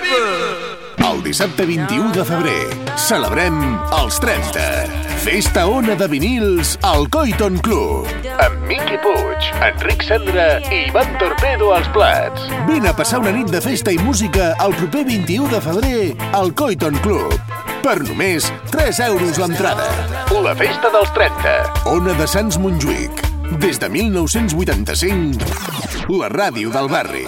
people! El dissabte 21 de febrer celebrem els 30. Festa Ona de Vinils al Coiton Club. Amb Miqui Puig, Enric Sandra i Ivan Torpedo als plats. Vine a passar una nit de festa i música el proper 21 de febrer al Coiton Club. Per només 3 euros l'entrada. La festa dels 30. Ona de Sants Montjuïc. Des de 1985, la ràdio del barri.